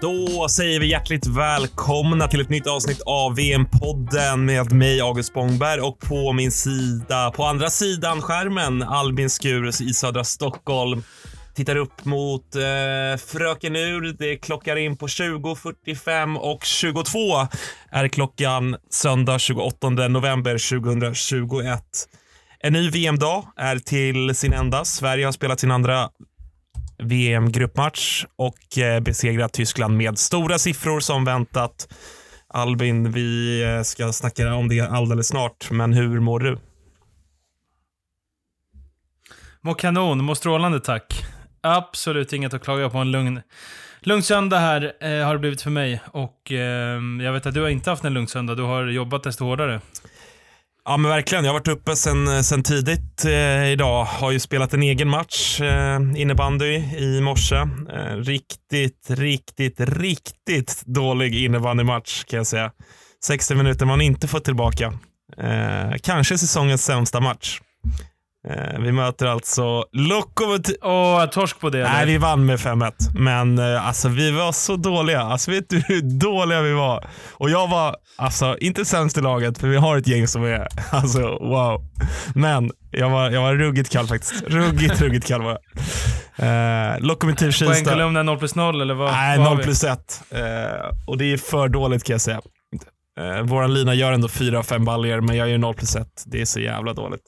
Då säger vi hjärtligt välkomna till ett nytt avsnitt av VM-podden med mig, August Spångberg och på min sida, på andra sidan skärmen, Albin Skurus i södra Stockholm. Tittar upp mot eh, Fröken Ur. Det klockar in på 20.45 och 22 är klockan söndag 28 november 2021. En ny VM-dag är till sin ända. Sverige har spelat sin andra VM-gruppmatch och eh, besegrat Tyskland med stora siffror som väntat. Albin, vi eh, ska snacka om det alldeles snart, men hur mår du? Mår kanon, mår strålande tack. Absolut inget att klaga på. En lugn, lugn söndag här eh, har det blivit för mig. Och eh, jag vet att du har inte haft en lugn söndag. Du har jobbat desto hårdare. Ja men verkligen, jag har varit uppe sen, eh, sen tidigt eh, idag. Har ju spelat en egen match, eh, innebandy, i morse. Eh, riktigt, riktigt, riktigt dålig innebandymatch kan jag säga. 60 minuter man inte fått tillbaka. Eh, kanske säsongens sämsta match. Eh, vi möter alltså Lokomotiv... Åh, oh, torsk på det eller? Nej, vi vann med 5-1. Men eh, alltså vi var så dåliga. Alltså vet du hur dåliga vi var? Och jag var alltså inte sämst i laget, för vi har ett gäng som är alltså wow. Men jag var, jag var ruggigt kall faktiskt. Ruggigt, ruggigt kall var jag. Eh, Lokomotiv Kista. Poängkolumnen 0 plus 0 eller vad? Nej, vad 0 plus 1. Eh, och det är för dåligt kan jag säga. Eh, våran lina gör ändå 4-5 baljer, men jag gör 0 plus 1. Det är så jävla dåligt.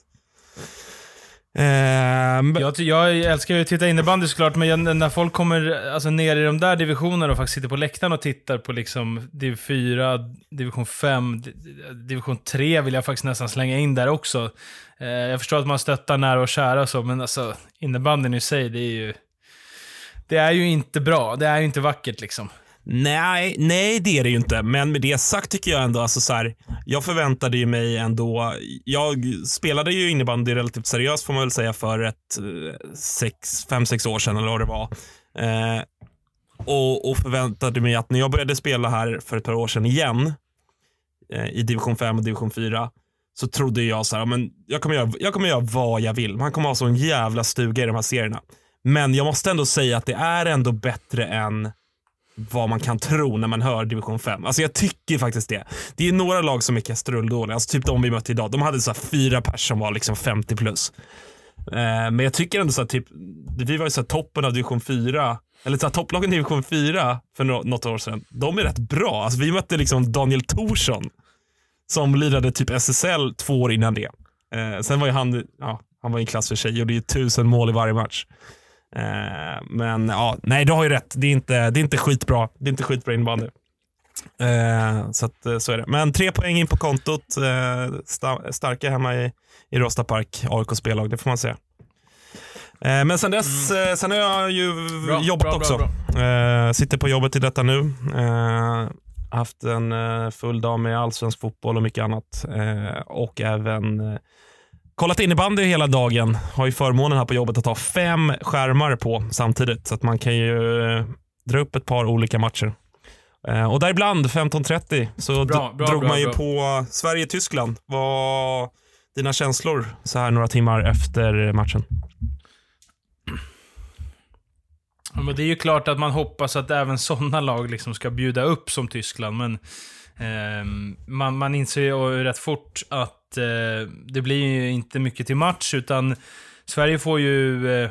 Um, jag, jag, älskar ju att titta innebandy såklart, men jag, när folk kommer alltså, ner i de där divisionerna och faktiskt sitter på läktaren och tittar på liksom div 4, division 5, division 3 vill jag faktiskt nästan slänga in där också. Uh, jag förstår att man stöttar nära och kära och så, men alltså innebandyn i sig, det är ju... Det är ju inte bra. Det är ju inte vackert liksom. Nej, nej det är det ju inte. Men med det sagt tycker jag ändå, alltså så här, jag förväntade ju mig ändå, jag spelade ju innebandy relativt seriöst får man väl säga för ett eh, sex, fem, sex år sedan eller vad det var. Eh, och, och, förväntade mig att när jag började spela här för ett par år sedan igen, eh, i division 5 och division 4, så trodde jag så här, men jag kommer, göra, jag kommer göra vad jag vill. Man kommer ha sån jävla stuga i de här serierna. Men jag måste ändå säga att det är ändå bättre än vad man kan tro när man hör division 5. Alltså jag tycker faktiskt det. Det är några lag som är kastrulldåliga. Alltså typ de vi mötte idag. De hade så fyra pers som var liksom 50 plus. Eh, men jag tycker ändå så typ, vi var ju så toppen av division 4. Eller så här, topplagen i division 4 för något år sedan. De är rätt bra. Alltså vi mötte liksom Daniel Torsson. Som lirade typ SSL två år innan det. Eh, sen var ju han, ja, han var i en klass för sig. Gjorde ju tusen mål i varje match. Eh, men ja, nej du har ju rätt. Det är inte, det är inte skitbra. Det är inte skitbra innebandy. Eh, så, att, eh, så är det. Men tre poäng in på kontot. Eh, sta, starka hemma i, i Rosta Park, AIK spellag, det får man säga. Eh, men sen dess, mm. Sen har jag ju bra, jobbat bra, också. Bra, sitter på jobbet i detta nu. haft en full dag med allsvensk fotboll och mycket annat. och även kollat innebandy hela dagen. Har ju förmånen här på jobbet att ha fem skärmar på samtidigt. Så att man kan ju eh, dra upp ett par olika matcher. Eh, och däribland 15.30 så bra, bra, drog bra, man ju på Sverige-Tyskland. Vad dina känslor så här några timmar efter matchen? Ja, men det är ju klart att man hoppas att även sådana lag liksom ska bjuda upp som Tyskland, men eh, man, man inser ju rätt fort att eh, det blir ju inte mycket till match, utan Sverige får ju eh,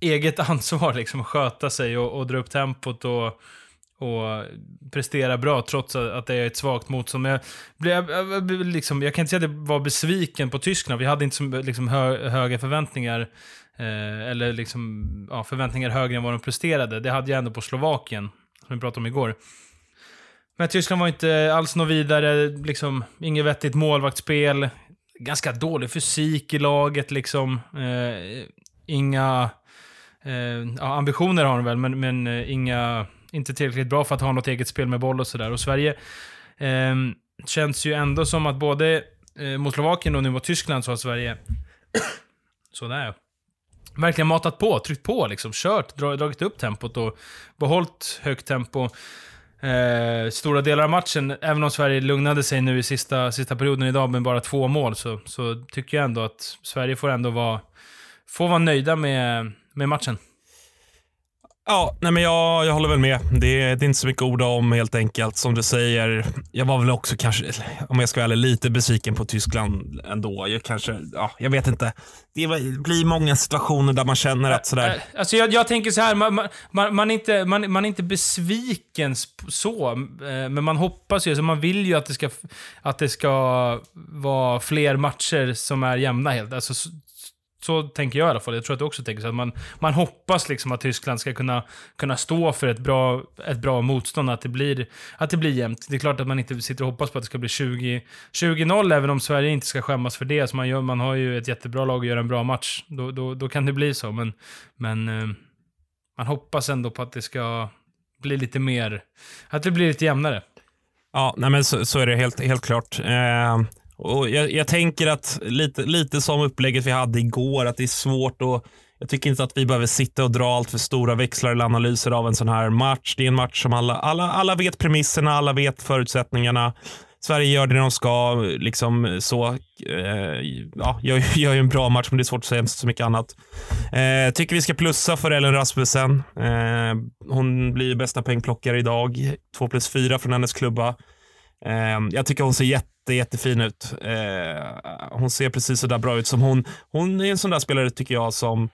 eget ansvar liksom att sköta sig och, och dra upp tempot och, och prestera bra trots att det är ett svagt motstånd. Jag, jag, jag, liksom, jag kan inte säga att jag var besviken på Tyskland. Vi hade inte så liksom, hö, höga förväntningar. Eh, eller liksom, ja, förväntningar högre än vad de presterade. Det hade jag ändå på Slovakien, som vi pratade om igår. Men Tyskland var inte alls något vidare, liksom, inget vettigt målvaktsspel. Ganska dålig fysik i laget liksom. Eh, inga... Eh, ja, ambitioner har de väl, men, men eh, inga... Inte tillräckligt bra för att ha något eget spel med boll och sådär. Och Sverige eh, känns ju ändå som att både eh, mot Slovakien och nu mot Tyskland så har Sverige... Sådär ja. Verkligen matat på, tryckt på liksom. Kört, dragit upp tempot och behållit högt tempo eh, stora delar av matchen. Även om Sverige lugnade sig nu i sista, sista perioden idag med bara två mål, så, så tycker jag ändå att Sverige får ändå vara, får vara nöjda med, med matchen. Ja, nej men jag, jag håller väl med. Det är, det är inte så mycket ord om helt enkelt. Som du säger, jag var väl också kanske, om jag ska vara ärlig, lite besviken på Tyskland ändå. Jag kanske, ja, jag vet inte. Det blir många situationer där man känner att sådär. Alltså jag, jag tänker så här, man, man, man, är inte, man, man är inte besviken så, eh, men man hoppas ju, alltså man vill ju att det ska, att det ska vara fler matcher som är jämna helt. Alltså, så tänker jag i alla fall. Jag tror att du också tänker så. Att man, man hoppas liksom att Tyskland ska kunna, kunna stå för ett bra, ett bra motstånd, att det, blir, att det blir jämnt. Det är klart att man inte sitter och hoppas på att det ska bli 20-0, även om Sverige inte ska skämmas för det. Så man, gör, man har ju ett jättebra lag och gör en bra match. Då, då, då kan det bli så, men, men eh, man hoppas ändå på att det ska bli lite mer, att det blir lite jämnare. Ja, nej men så, så är det helt, helt klart. Eh... Och jag, jag, tänker att lite, lite som upplägget vi hade igår, att det är svårt att jag tycker inte att vi behöver sitta och dra allt för stora växlar eller analyser av en sån här match. Det är en match som alla, alla, alla vet premisserna, alla vet förutsättningarna. Sverige gör det de ska, liksom så. Eh, ja, jag gör ju en bra match, men det är svårt att säga så mycket annat. Eh, tycker vi ska plussa för Ellen Rasmussen. Eh, hon blir bästa poängplockare idag. Två plus fyra från hennes klubba. Eh, jag tycker hon ser jätte jättefin ut. Eh, hon ser precis så där bra ut som hon. Hon är en sån där spelare tycker jag som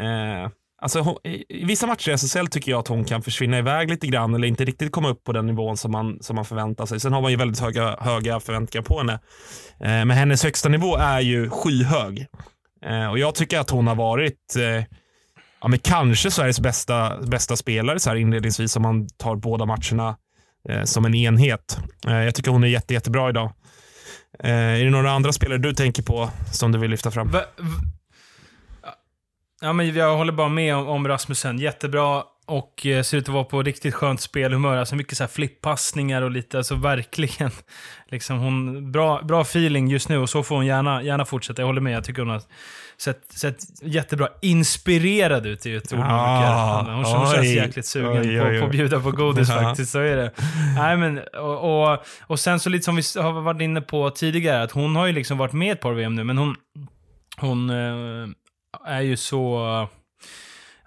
eh, Alltså, hon, I vissa matcher i SSL tycker jag att hon kan försvinna iväg lite grann eller inte riktigt komma upp på den nivån som man, som man förväntar sig. Sen har man ju väldigt höga, höga förväntningar på henne. Eh, men hennes högsta nivå är ju skyhög. Eh, och jag tycker att hon har varit eh, ja, men kanske Sveriges bästa, bästa spelare så här inledningsvis om man tar båda matcherna Eh, som en enhet. Eh, jag tycker hon är jätte, jättebra idag. Eh, är det några andra spelare du tänker på som du vill lyfta fram? Va, va, ja, men jag håller bara med om, om Rasmussen. Jättebra och ser ut att vara på riktigt skönt spelhumör. Alltså mycket så här flippassningar och lite, alltså verkligen. Liksom hon, bra, bra feeling just nu och så får hon gärna, gärna fortsätta. Jag håller med, jag tycker hon har sett, sett jättebra inspirerad ut i ett ord ah, Hon, hon känns jäkligt sugen oj, oj. På, att bjuda på godis ja. faktiskt, så är det. Nej, men, och, och, och sen så lite som vi har varit inne på tidigare, att hon har ju liksom varit med ett par VM nu, men hon, hon äh, är ju så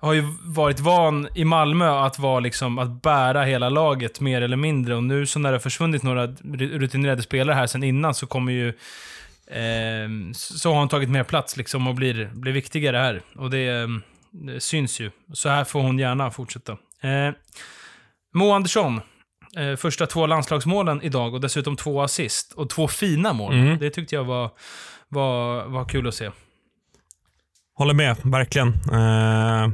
har ju varit van i Malmö att vara liksom, att bära hela laget mer eller mindre. Och nu så när det har försvunnit några rutinerade spelare här sen innan så kommer ju eh, så har hon tagit mer plats liksom och blir, blir viktigare här. Och det, det syns ju. Så här får hon gärna fortsätta. Eh, Mo Andersson. Eh, första två landslagsmålen idag och dessutom två assist. Och två fina mål. Mm. Det tyckte jag var, var, var kul att se. Håller med, verkligen. Uh,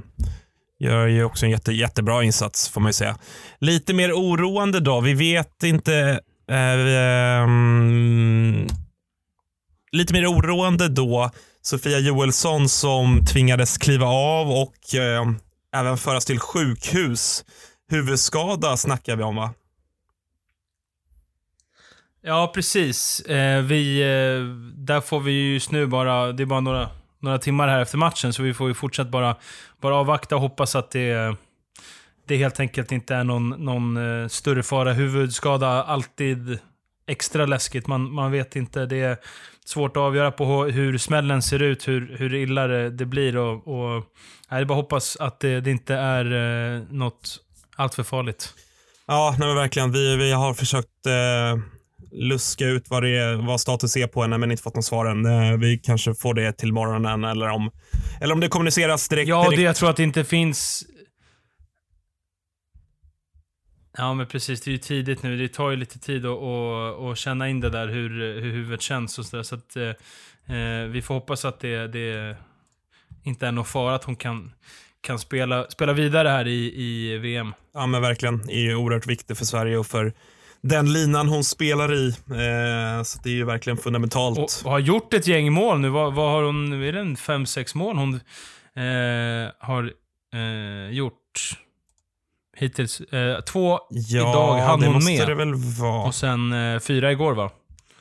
gör ju också en jätte, jättebra insats får man ju säga. Lite mer oroande då. Vi vet inte. Uh, um, lite mer oroande då. Sofia Joelsson som tvingades kliva av och eh, även föras till sjukhus. Huvudskada snackar vi om va? Ja, precis. Eh, vi, eh, där får vi just nu bara, det är bara några några timmar här efter matchen, så vi får ju fortsatt bara, bara avvakta och hoppas att det, det helt enkelt inte är någon, någon eh, större fara. Huvudskada, alltid extra läskigt. Man, man vet inte. Det är svårt att avgöra på hur smällen ser ut, hur, hur illa det, det blir. Och, och, jag bara hoppas att det, det inte är uh, något alltför farligt. Ja, nej, verkligen. Vi, vi har försökt uh luska ut vad, det är, vad status är på henne men inte fått något svar än. Eh, vi kanske får det till morgonen eller om, eller om det kommuniceras direkt. Ja, direkt. Det, jag tror att det inte finns... Ja, men precis. Det är ju tidigt nu. Det tar ju lite tid att, att, att känna in det där, hur, hur huvudet känns och sådär. Så att eh, eh, vi får hoppas att det, det inte är någon fara att hon kan, kan spela, spela vidare här i, i VM. Ja, men verkligen. Det är ju oerhört viktigt för Sverige och för den linan hon spelar i. Eh, så det är ju verkligen fundamentalt. Och, och, har gjort ett gäng mål nu. Vad, vad har hon, är det en fem, sex mål hon eh, har eh, gjort? Hittills. Eh, två ja, idag hann hon med. Det väl vara. Och sen eh, fyra igår va?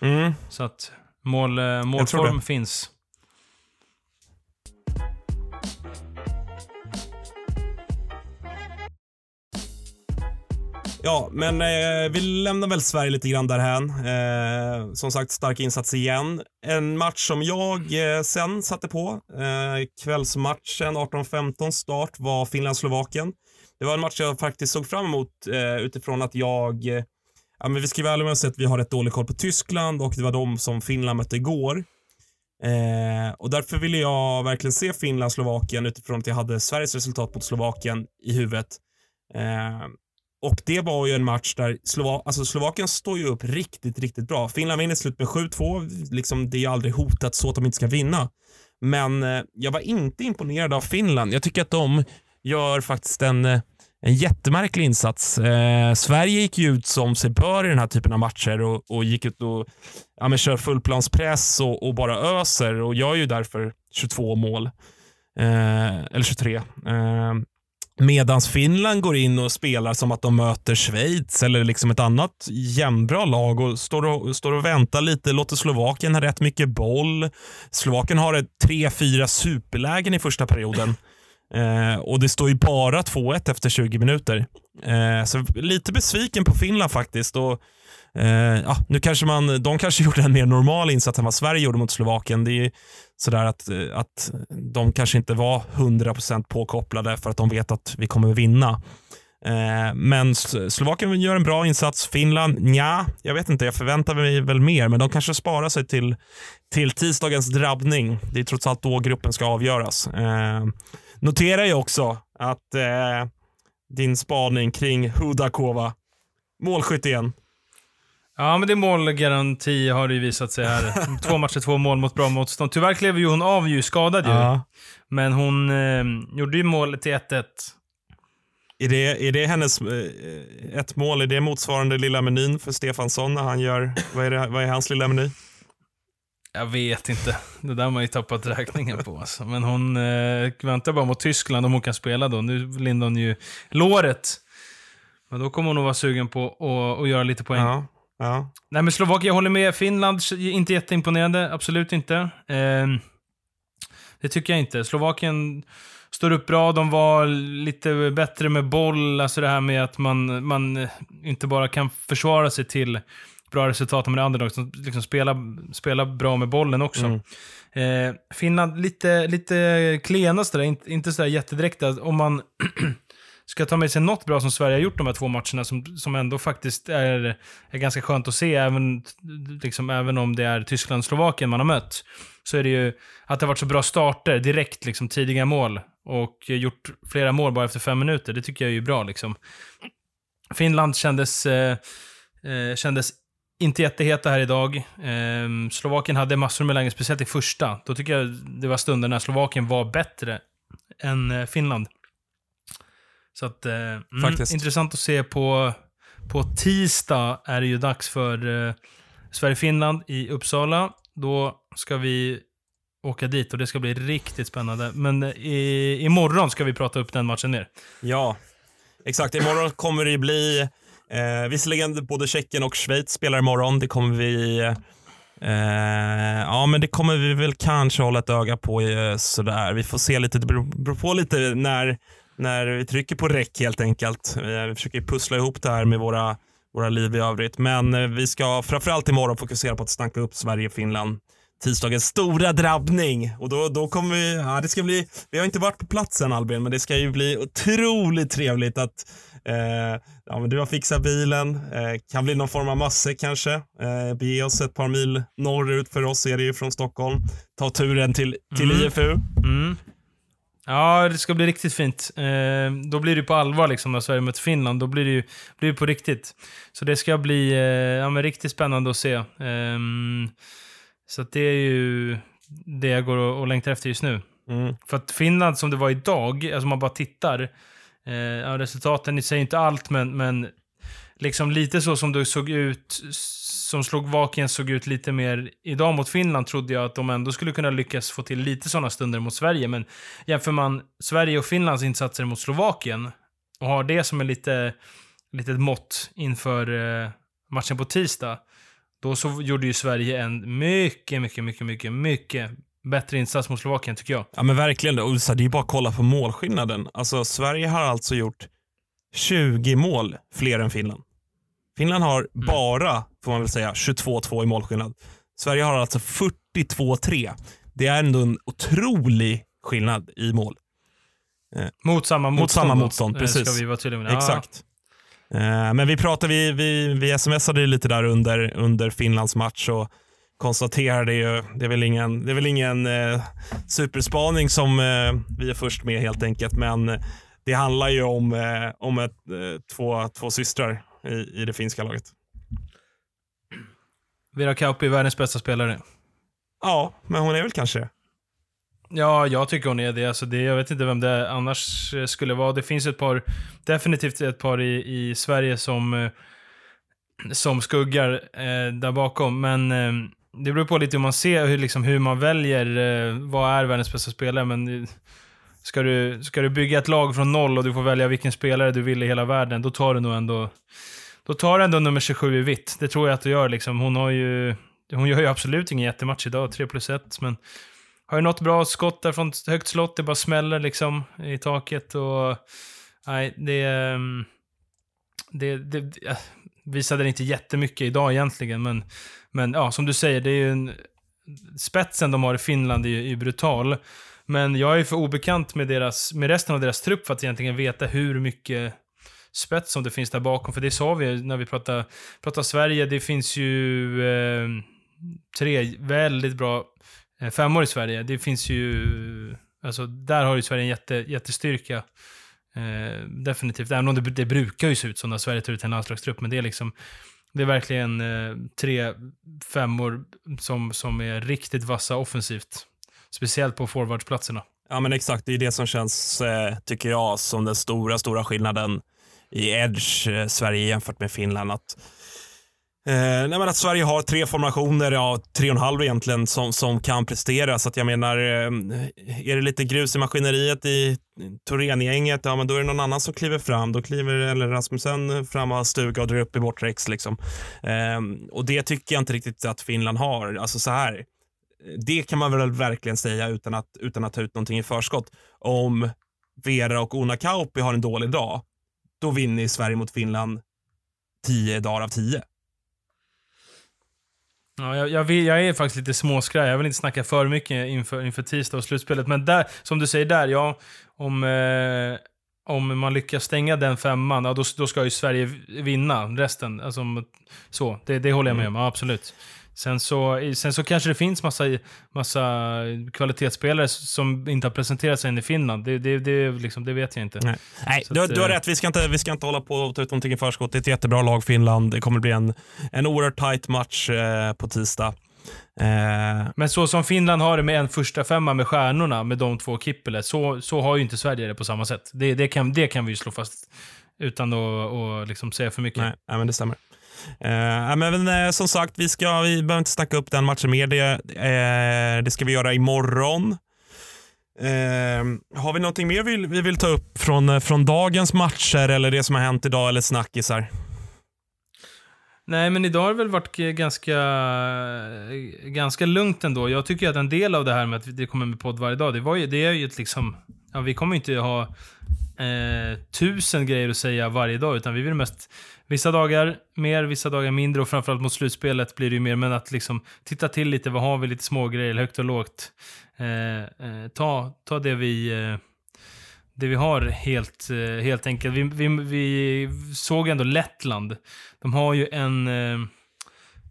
Mm. Så att mål, eh, målform finns. Ja, men eh, vi lämnar väl Sverige lite grann därhän. Eh, som sagt, stark insats igen. En match som jag eh, sen satte på, eh, kvällsmatchen 18.15 start, var Finland-Slovakien. Det var en match jag faktiskt såg fram emot eh, utifrån att jag eh, Ja, men vi ska vara ärliga med att säga att vi har rätt dålig koll på Tyskland och det var de som Finland mötte igår. Eh, och därför ville jag verkligen se Finland-Slovakien utifrån att jag hade Sveriges resultat mot Slovakien i huvudet. Eh, och det var ju en match där Slova alltså Slovakien står ju upp riktigt, riktigt bra. Finland vinner slut med 7-2. Liksom, det är ju aldrig hotat så att de inte ska vinna. Men eh, jag var inte imponerad av Finland. Jag tycker att de gör faktiskt en, eh, en jättemärklig insats. Eh, Sverige gick ju ut som sig bör i den här typen av matcher och, och gick ut och ja, men kör fullplanspress och, och bara öser och gör ju därför 22 mål. Eh, eller 23. Eh, Medan Finland går in och spelar som att de möter Schweiz eller liksom ett annat jämnbra lag och står och, står och väntar lite, låter Slovakien ha rätt mycket boll. Slovakien har ett tre, fyra superlägen i första perioden. Eh, och det står ju bara 2-1 efter 20 minuter. Eh, så lite besviken på Finland faktiskt. Och, eh, ja, nu kanske man, de kanske gjorde en mer normal insats än vad Sverige gjorde mot Slovakien. Det är sådär att, eh, att de kanske inte var 100% påkopplade för att de vet att vi kommer vinna. Eh, men Slovakien gör en bra insats. Finland, ja, jag vet inte. Jag förväntar mig väl mer, men de kanske sparar sig till, till tisdagens drabbning. Det är trots allt då gruppen ska avgöras. Eh, Noterar ju också att eh, din spaning kring Hudakova, målskytt igen. Ja, men det är målgaranti har det ju visat sig här. två matcher, två mål mot bra motstånd. Tyvärr klev ju hon av ju, skadad ju. Ja. Men hon eh, gjorde ju målet till 1-1. Är det, är det hennes eh, ett mål? Är det motsvarande lilla menyn för Stefansson när han gör, vad är, det, vad är hans lilla meny? Jag vet inte. Det där har man ju tappat räkningen på. Alltså. Men hon eh, väntar bara mot Tyskland om hon kan spela då. Nu lindar hon ju låret. Men då kommer hon nog vara sugen på att, att göra lite poäng. Ja, ja. Nej men Slovakien, jag håller med. Finland, inte jätteimponerande. Absolut inte. Eh, det tycker jag inte. Slovakien står upp bra. De var lite bättre med boll. Alltså det här med att man, man inte bara kan försvara sig till bra resultat med underdog som liksom spelar, spelar bra med bollen också. Mm. Eh, Finland lite, lite klena sådär, inte, inte sådär jättedräkta. Om man ska ta med sig något bra som Sverige har gjort de här två matcherna, som, som ändå faktiskt är, är ganska skönt att se, även, liksom, även om det är Tyskland och Slovakien man har mött, så är det ju att det har varit så bra starter direkt, liksom, tidiga mål, och gjort flera mål bara efter fem minuter. Det tycker jag är ju bra. Liksom. Finland kändes, eh, eh, kändes inte jätteheta här idag. Eh, Slovakien hade massor med lägen, speciellt i första. Då tycker jag det var stunder när Slovakien var bättre än eh, Finland. Så att, eh, mm, intressant att se på, på tisdag är det ju dags för eh, Sverige-Finland i Uppsala. Då ska vi åka dit och det ska bli riktigt spännande. Men eh, i, imorgon ska vi prata upp den matchen ner. Ja, exakt. Imorgon kommer det bli Eh, visserligen både Tjeckien och Schweiz spelar imorgon. Det kommer vi... Eh, ja, men det kommer vi väl kanske hålla ett öga på eh, sådär. Vi får se lite. Det beror på lite när, när vi trycker på räck helt enkelt. Eh, vi försöker pussla ihop det här med våra, våra liv i övrigt. Men eh, vi ska framförallt imorgon fokusera på att snacka upp Sverige-Finland tisdagens stora drabbning. Och då, då kommer vi, ja det ska bli, vi har inte varit på platsen Albin, men det ska ju bli otroligt trevligt att Eh, ja, men du har fixat bilen, eh, kan bli någon form av masse kanske. Eh, bege oss ett par mil norrut för oss är det ju från Stockholm. Ta turen till, till Mm. IFU. Mm. Ja, det ska bli riktigt fint. Eh, då blir det på allvar liksom när Sverige möter Finland. Då blir det ju blir det på riktigt. Så det ska bli eh, ja, men riktigt spännande att se. Ehm, så det är ju det jag går och, och längtar efter just nu. Mm. För att Finland som det var idag, alltså man bara tittar. Eh, ja, resultaten i sig inte allt, men, men liksom lite så som du såg ut, som Slovakien såg ut lite mer idag mot Finland, trodde jag att de ändå skulle kunna lyckas få till lite sådana stunder mot Sverige. Men jämför man Sverige och Finlands insatser mot Slovakien och har det som en lite, litet mått inför eh, matchen på tisdag, då så gjorde ju Sverige en mycket, mycket, mycket, mycket, mycket bättre insats mot Slovakien, tycker jag. Ja men verkligen. Och det är bara att kolla på målskillnaden. Alltså Sverige har alltså gjort 20 mål fler än Finland. Finland har mm. bara, får man väl säga, 22-2 i målskillnad. Sverige har alltså 42-3. Det är ändå en otrolig skillnad i mål. Eh, mot samma motstånd? Mot samma motstånd, då, precis. Ska vi vara tydliga med. Exakt. Eh, men vi pratade, vi, vi, vi smsade lite där under, under Finlands match och konstaterade ju, det är väl ingen, det är väl ingen eh, superspaning som eh, vi är först med helt enkelt, men det handlar ju om, eh, om ett, eh, två, två systrar i, i det finska laget. Vera Kauppi är världens bästa spelare. Ja, men hon är väl kanske det. Ja, jag tycker hon är det. Alltså det. Jag vet inte vem det annars skulle vara. Det finns ett par, definitivt ett par i, i Sverige som, eh, som skuggar eh, där bakom. Men eh, det beror på lite hur man ser, hur, liksom, hur man väljer. Eh, vad är världens bästa spelare? Men eh, ska du, ska du bygga ett lag från noll och du får välja vilken spelare du vill i hela världen, då tar du nog ändå då tar du ändå nummer 27 i vitt. Det tror jag att du gör. Liksom. Hon, har ju, hon gör ju absolut ingen jättematch idag, 3 plus 1. Men har ju något bra skott där från högt slott. Det bara smäller liksom i taket. Och, nej, det, mm, det, det, visade inte jättemycket idag egentligen. Men, men ja, som du säger, det är ju en, spetsen de har i Finland är ju brutal. Men jag är för obekant med, deras, med resten av deras trupp för att egentligen veta hur mycket spets som det finns där bakom. För det sa vi när vi pratade, pratade Sverige. Det finns ju eh, tre väldigt bra eh, femmor i Sverige. Det finns ju... Alltså, där har ju Sverige en jätte, jättestyrka. Eh, definitivt. Även om det, det, brukar ju se ut som när Sverige tar ut en landslagstrupp. Men det är liksom... Det är verkligen eh, tre femmor som, som är riktigt vassa offensivt. Speciellt på forwardsplatserna. Ja men exakt, det är det som känns, eh, tycker jag, som den stora, stora skillnaden i edge eh, Sverige jämfört med Finland. Att, eh, nej men att Sverige har tre formationer, ja tre och en halv egentligen, som, som kan prestera. Så att jag menar, eh, är det lite grus i maskineriet i Thorengänget, ja men då är det någon annan som kliver fram. Då kliver eller Rasmussen fram och har stuga och drar upp i bortre Liksom. Eh, och det tycker jag inte riktigt att Finland har. Alltså så här, det kan man väl verkligen säga utan att, utan att ta ut någonting i förskott. Om Vera och Ona Kauppi har en dålig dag, då vinner Sverige mot Finland tio dagar av tio. Ja, jag, jag, vill, jag är faktiskt lite småskraj. Jag vill inte snacka för mycket inför, inför tisdag och slutspelet. Men där, som du säger där, ja, om, eh, om man lyckas stänga den femman, ja, då, då ska ju Sverige vinna resten. Alltså, så, det, det håller jag med om, ja, absolut. Sen så, sen så kanske det finns massa, massa kvalitetsspelare som inte har presenterat sig än i Finland. Det, det, det, liksom, det vet jag inte. Nej, Nej du, att, du, har eh, rätt. Vi ska, inte, vi ska inte hålla på och ta ut någonting i förskott. Det är ett jättebra lag, Finland. Det kommer bli en, en oerhört tight match eh, på tisdag. Eh. Men så som Finland har det med en första femma med stjärnorna, med de två Kippele, så, så har ju inte Sverige det på samma sätt. Det, det, kan, det kan vi ju slå fast utan att och liksom säga för mycket. Nej, men det stämmer. Eh, men eh, som sagt, vi, ska, vi behöver inte snacka upp den matchen mer. Det, eh, det ska vi göra imorgon. Eh, har vi någonting mer vi, vi vill ta upp från, eh, från dagens matcher eller det som har hänt idag eller snackisar? Nej, men idag har det väl varit ganska, ganska lugnt ändå. Jag tycker att en del av det här med att det kommer med podd varje dag, det, var ju, det är ju ett liksom... Ja, vi kommer inte ha eh, tusen grejer att säga varje dag, utan vi vill mest Vissa dagar mer, vissa dagar mindre och framförallt mot slutspelet blir det ju mer, men att liksom titta till lite, vad har vi, lite små grejer, högt och lågt. Eh, eh, ta, ta det vi, eh, det vi har helt, eh, helt enkelt. Vi, vi, vi, såg ändå Lettland. De har ju en, eh,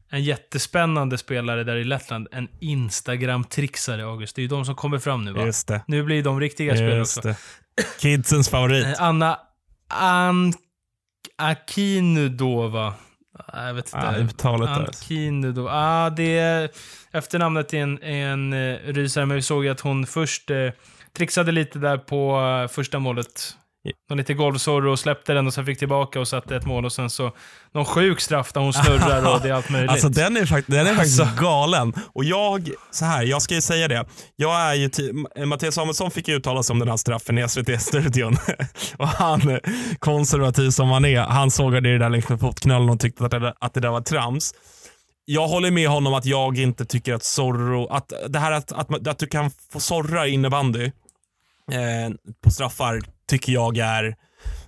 en jättespännande spelare där i Lettland. En Instagram-trixare, August. Det är ju de som kommer fram nu va? Nu blir de riktiga spelare också. Kidsens favorit. Eh, Anna An Akinudova. Jag vet inte. Ah, uttalet där. Akinudova. Ah, det är efternamnet är en, en uh, rysare, men vi såg att hon först uh, trixade lite där på uh, första målet. Någon lite golvsorro och släppte den och sen fick tillbaka och satte ett mål och sen så någon sjuk straff där hon snurrar och det är allt möjligt. Alltså den är, fakt den är faktiskt alltså. galen. Och jag, så här, jag ska ju säga det. Jag är ju, Mattias Samuelsson fick ju uttala sig om den här straffen i SVT-studion. och han, konservativ som han är, han sågade det där längs med fotknölen och tyckte att det, att det där var trams jag håller med honom att jag inte tycker att Zorro, att det här att, att, att du kan få sorra innebandy eh, på straffar tycker jag är,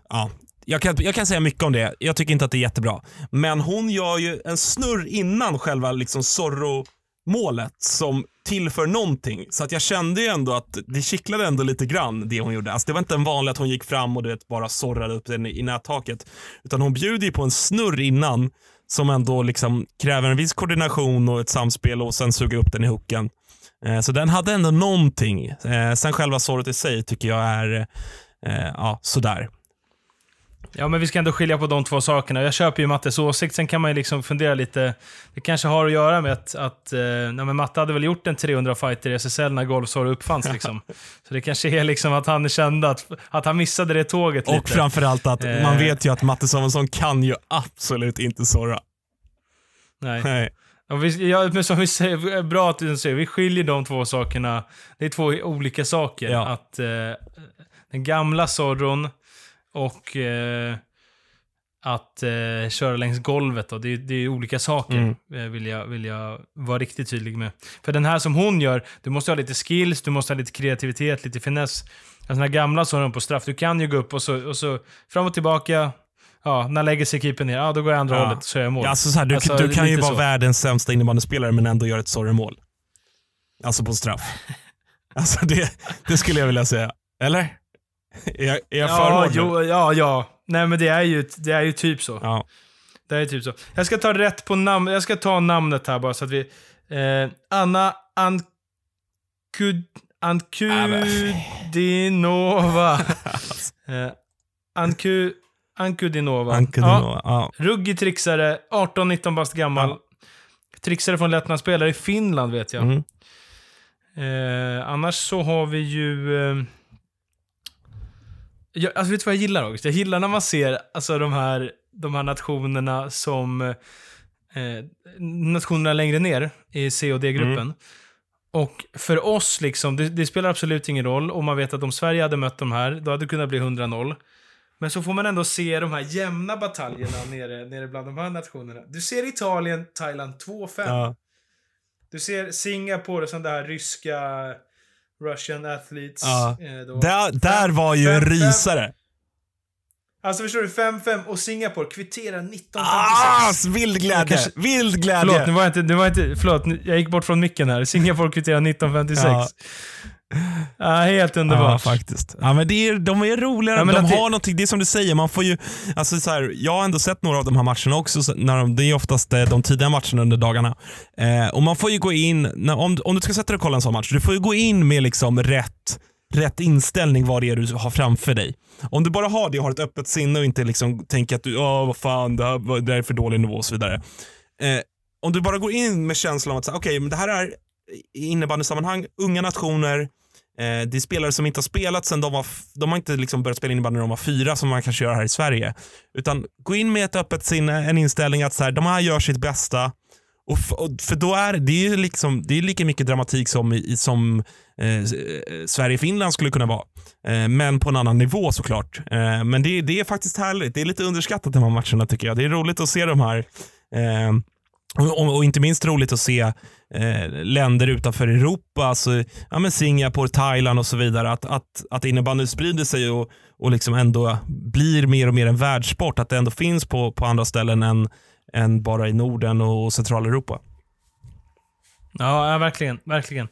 ja, jag kan, jag kan säga mycket om det. Jag tycker inte att det är jättebra. Men hon gör ju en snurr innan själva liksom Zorro-målet som tillför någonting. Så att jag kände ju ändå att det kittlade ändå lite grann det hon gjorde. Alltså det var inte en vanlig att hon gick fram och du vet, bara sorrade upp den i nättaket. Utan hon bjuder ju på en snurr innan som ändå liksom kräver en viss koordination och ett samspel och sen suga upp den i hooken. Eh, så den hade ändå någonting. Eh, sen själva såret i sig tycker jag är eh, ja, sådär. Ja, men vi ska ändå skilja på de två sakerna. Jag köper ju Mattes åsikt, sen kan man ju liksom fundera lite. Det kanske har att göra med att, att nej, men Matte hade väl gjort en 300 fighter i SSL när Golfsor uppfanns. Liksom. Så det kanske är liksom att han kände att, att han missade det tåget Och lite. framförallt att Eh. man vet ju att Matte Samuelsson kan ju absolut inte sorra. Nej. Nej. Vi, ja, men som vi säger, bra att du säger, vi skiljer de två sakerna. Det är två olika saker. Ja. Att eh, den gamla Zorron och eh, att eh, köra längs golvet. Då. Det, är- det är olika saker, Mm. eh, vill, jag, vill jag vara riktigt tydlig med. För den här som hon gör, du måste ha lite skills, du måste ha lite kreativitet, lite finess. Alltså den här gamla Zorron på straff, du kan ju gå upp och så, och så fram och tillbaka. Ja, när lägger sig keepern ner? Ja, då går jag andra Ja. hållet så är jag mål. Ja, alltså så här, du, Alltså, du kan ju vara så. världens sämsta innebandyspelare men ändå göra ett sorgemål. Alltså på straff. Alltså det, det skulle jag vilja säga. Eller? Är jag, är jag Ja, jo, ja, ja. Nej, men det är ju, det är ju typ så. Ja. Det är typ så. Jag ska ta rätt på namn. Jag ska ta namnet här bara så att vi... Eh, Anna Ankud, Ankudinova. eh, Anku, Ankudinova. Ankudinova. Ja. Ruggig trixare, 18-19 bast gammal. Ja. Trixare från Lettland, spelare i Finland vet jag. Mm. Eh, annars så har vi ju... Eh, jag, alltså vet du vad jag gillar August? Jag gillar när man ser alltså, de, här, de här nationerna som... Eh, nationerna längre ner i C och D-gruppen. Mm. Och för oss, liksom, det, det spelar absolut ingen roll om man vet att om Sverige hade mött de här, då hade det kunnat bli 100-0. Men så får man ändå se de här jämna bataljerna nere, nere bland de här nationerna. Du ser Italien, Thailand 2-5. Ja. Du ser Singapore som det här ryska Russian athletes. Ja. eh, då. Där, där var ju en rysare. Alltså förstår du? 5-5 och Singapore kvitterar 1956. Ah, vild glädje! Kanske- Vild glädje! Förlåt, nu var jag inte, nu var jag inte, förlåt, jag gick bort från micken här. Singapore kvitterar 1956. Ja. Ja. helt Ja, underbart. faktiskt. Ja, men det är, de är roligare. Ja, men de att det- har någonting, det är som du säger, man får ju, alltså så här, jag har ändå sett några av de här matcherna också, så när de, det är oftast eh, de tidiga matcherna under dagarna. Eh, och man får ju gå in, när, om, om du ska sätta dig och kolla en sån match, du får ju gå in med liksom rätt, rätt inställning vad det är du har framför dig. Om du bara har det och har ett öppet sinne och inte liksom tänker att du, åh vad fan, det, här, det här är för dålig nivå och så vidare. Eh, om du bara går in med känslan av att, okej, men det här är innebandysammanhang, unga nationer, Eh, det är spelare som inte har spelat sen de var, de har inte liksom börjat spela innebandy när de var fyra som man kanske gör här i Sverige. Utan gå in med ett öppet sinne, en inställning att så här, de här gör sitt bästa. Och, och för då är det är ju liksom, det är lika mycket dramatik som, i, som eh, eh, Sverige-Finland skulle kunna vara. Eh, men på en annan nivå såklart. Eh, men det, det är faktiskt härligt. Det är lite underskattat de här matcherna tycker jag. Det är roligt att se de här. Eh, och, och, inte minst roligt att se eh, länder utanför Europa, alltså, ja, men Singapore, Thailand och så vidare, att, att, att innebandy sprider sig och, och liksom ändå blir mer och mer en världssport. Att det ändå finns på, på andra ställen än, än bara i Norden och Centraleuropa. Ja, ja, verkligen. verkligen.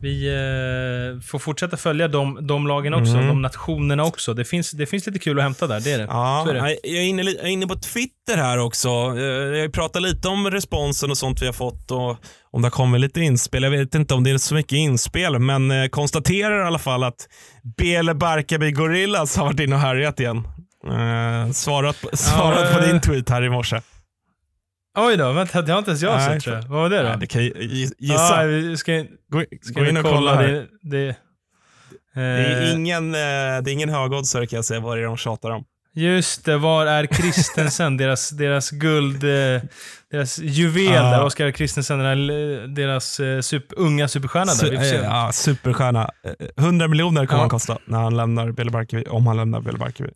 Vi eh, får fortsätta följa de, de lagen också, Mm. de nationerna också. Det finns, det finns lite kul att hämta där, det är det. Ja, är det. jag är, inne, jag är inne på Twitter här också. Eh, Jag pratar lite om responsen och sånt vi har fått och om det har kommit lite inspel. Jag vet inte om det är så mycket inspel, men eh, konstaterar i alla fall att Bele Barkarby Gorillas har varit inne och härjat igen. Eh, svarat svarat på eh. din tweet här i morse. Oj då, vänta, det har inte ens jag Nej, sett tror jag. Vad var det då? Ja, det kan jag Ja, gissa. vi ska, gå, ska gå in och kolla här. Det, det, Det är eh, ingen, eh, det är ingen högoddsare kan jag säga vad det är de tjatar om. Just det, var är Kristensen? deras, deras guld, eh, deras juvel Ja. där. Oskar Kristensen, eh, deras super, unga superstjärna där. Su- ja, superstjärna. Eh, 100 miljoner kommer Ja. han kosta när han lämnar Barkarby, om han lämnar Bele Barkarby.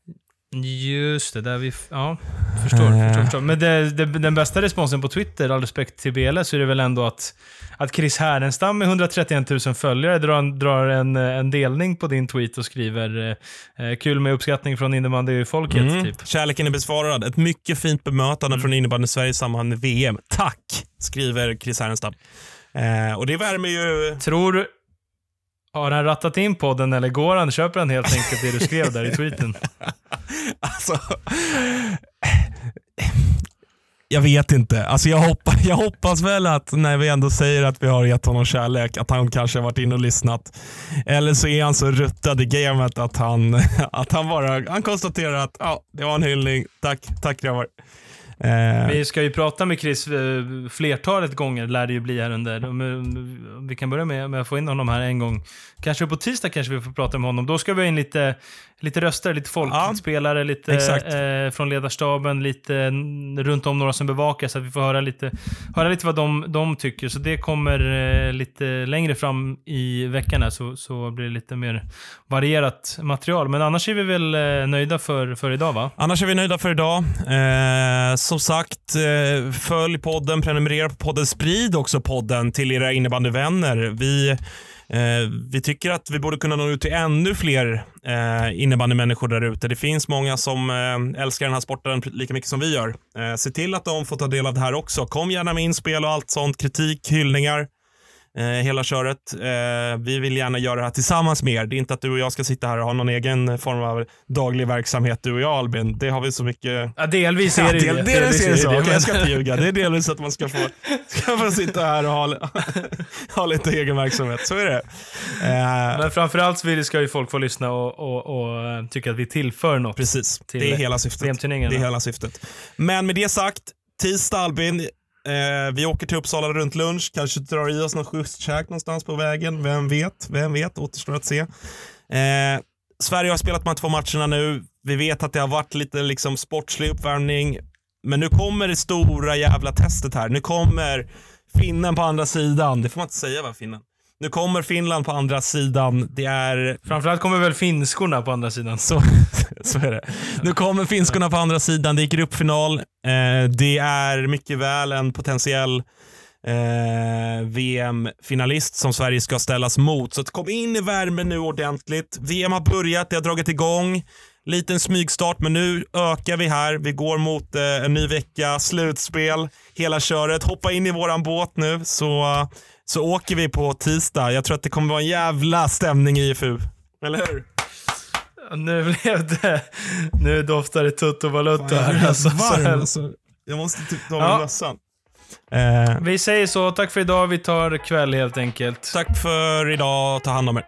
Just det, där vi... Ja, förstår. Eh. förstår, förstår. Men det, det, den bästa responsen på Twitter, all respekt till BL, så är det väl ändå att, att Chris Härenstam med 131 000 följare drar, en- drar en, en delning på din tweet och skriver eh, eh, “Kul med uppskattning från innebandyfolket”, Mm. typ. Kärleken är besvarad. Ett mycket fint bemötande från innebandy Sverige i samband med VM. Tack, skriver Chris Härenstam. Eh, och det värmer ju... Tror. Har han rattat in podden eller går han, köper han helt enkelt det du skrev där i tweeten? Alltså... Jag vet inte. Alltså jag, hoppas, jag hoppas väl att när vi ändå säger att vi har gett honom kärlek, att han kanske har varit inne och lyssnat. Eller så är han så ruttad i gamet att han, att han bara han konstaterar att ja, det var en hyllning. Tack, tack grabbar. Eh, Vi ska ju prata med Chris eh, flertalet gånger, lär det ju bli här under. Vi kan börja med, med att få in honom här en gång. Kanske på tisdag kanske vi får prata med honom. Då ska vi ha in lite, lite röster, lite folkspelare, lite exakt. eh, från ledarstaben, lite runt om några som bevakar så att vi får höra lite, höra lite vad de, de tycker. Så det kommer eh, lite längre fram i veckan här så, så blir det lite mer varierat material. Men annars är vi väl eh, nöjda för, för idag va? Annars är vi nöjda för idag. Eh, som sagt, eh, följ podden, prenumerera på podden, sprid också podden till era innebandyvänner. Vi, Eh, vi tycker att vi borde kunna nå ut till ännu fler eh, innebandymänniskor där ute. Det finns många som eh, älskar den här sporten lika mycket som vi gör. Eh, se till att de får ta del av det här också. Kom gärna med inspel och allt sånt, kritik, hyllningar. Eh, hela köret. Eh, vi vill gärna göra det här tillsammans med er. Det är inte att du och jag ska sitta här och ha någon egen form av daglig verksamhet, du och jag Albin. Det har vi så mycket... Ja, delvis är Ja, det del, det. delvis är det så. Okej, jag ska inte ljuga. Det är delvis att man ska få, ska få sitta här och ha, ha lite egen verksamhet. Så är det. Eh, Men framförallt ska ju folk få lyssna och, och, och eh, tycka att vi tillför något. precis. Till Det är hela syftet. Det är hela syftet. Men med det sagt, tisdag Albin. Eh, vi åker till Uppsala runt lunch, kanske drar i oss något schysst käk någonstans på vägen. Vem vet? Vem vet? Återstår att se. Eh, Sverige har spelat de här två matcherna nu. Vi vet att det har varit lite liksom sportslig uppvärmning. Men nu kommer det stora jävla testet här. Nu kommer finnen på andra sidan. Det får man inte säga va, finnen? Nu kommer Finland på andra sidan. Det är Framförallt kommer väl finskorna på andra sidan. så, så är det. Nu kommer finskorna på andra sidan. Det är gruppfinal. Eh, det är mycket väl en potentiell eh, VM-finalist som Sverige ska ställas mot. Så kom in i värmen nu ordentligt. VM har börjat, det har dragit igång. Liten smygstart, men nu ökar vi här. Vi går mot eh, en ny vecka, slutspel, hela köret. Hoppa in i våran båt nu så, så åker vi på tisdag. Jag tror att det kommer vara en jävla stämning i IFU. Eller hur? Nu blev det... Nu doftar det Jag är här. Alltså, så varm, alltså. Jag måste typ ta Ja. av mössan. Eh, Vi säger så. Tack för idag. Vi tar kväll helt enkelt. tack för idag. Ta hand om er.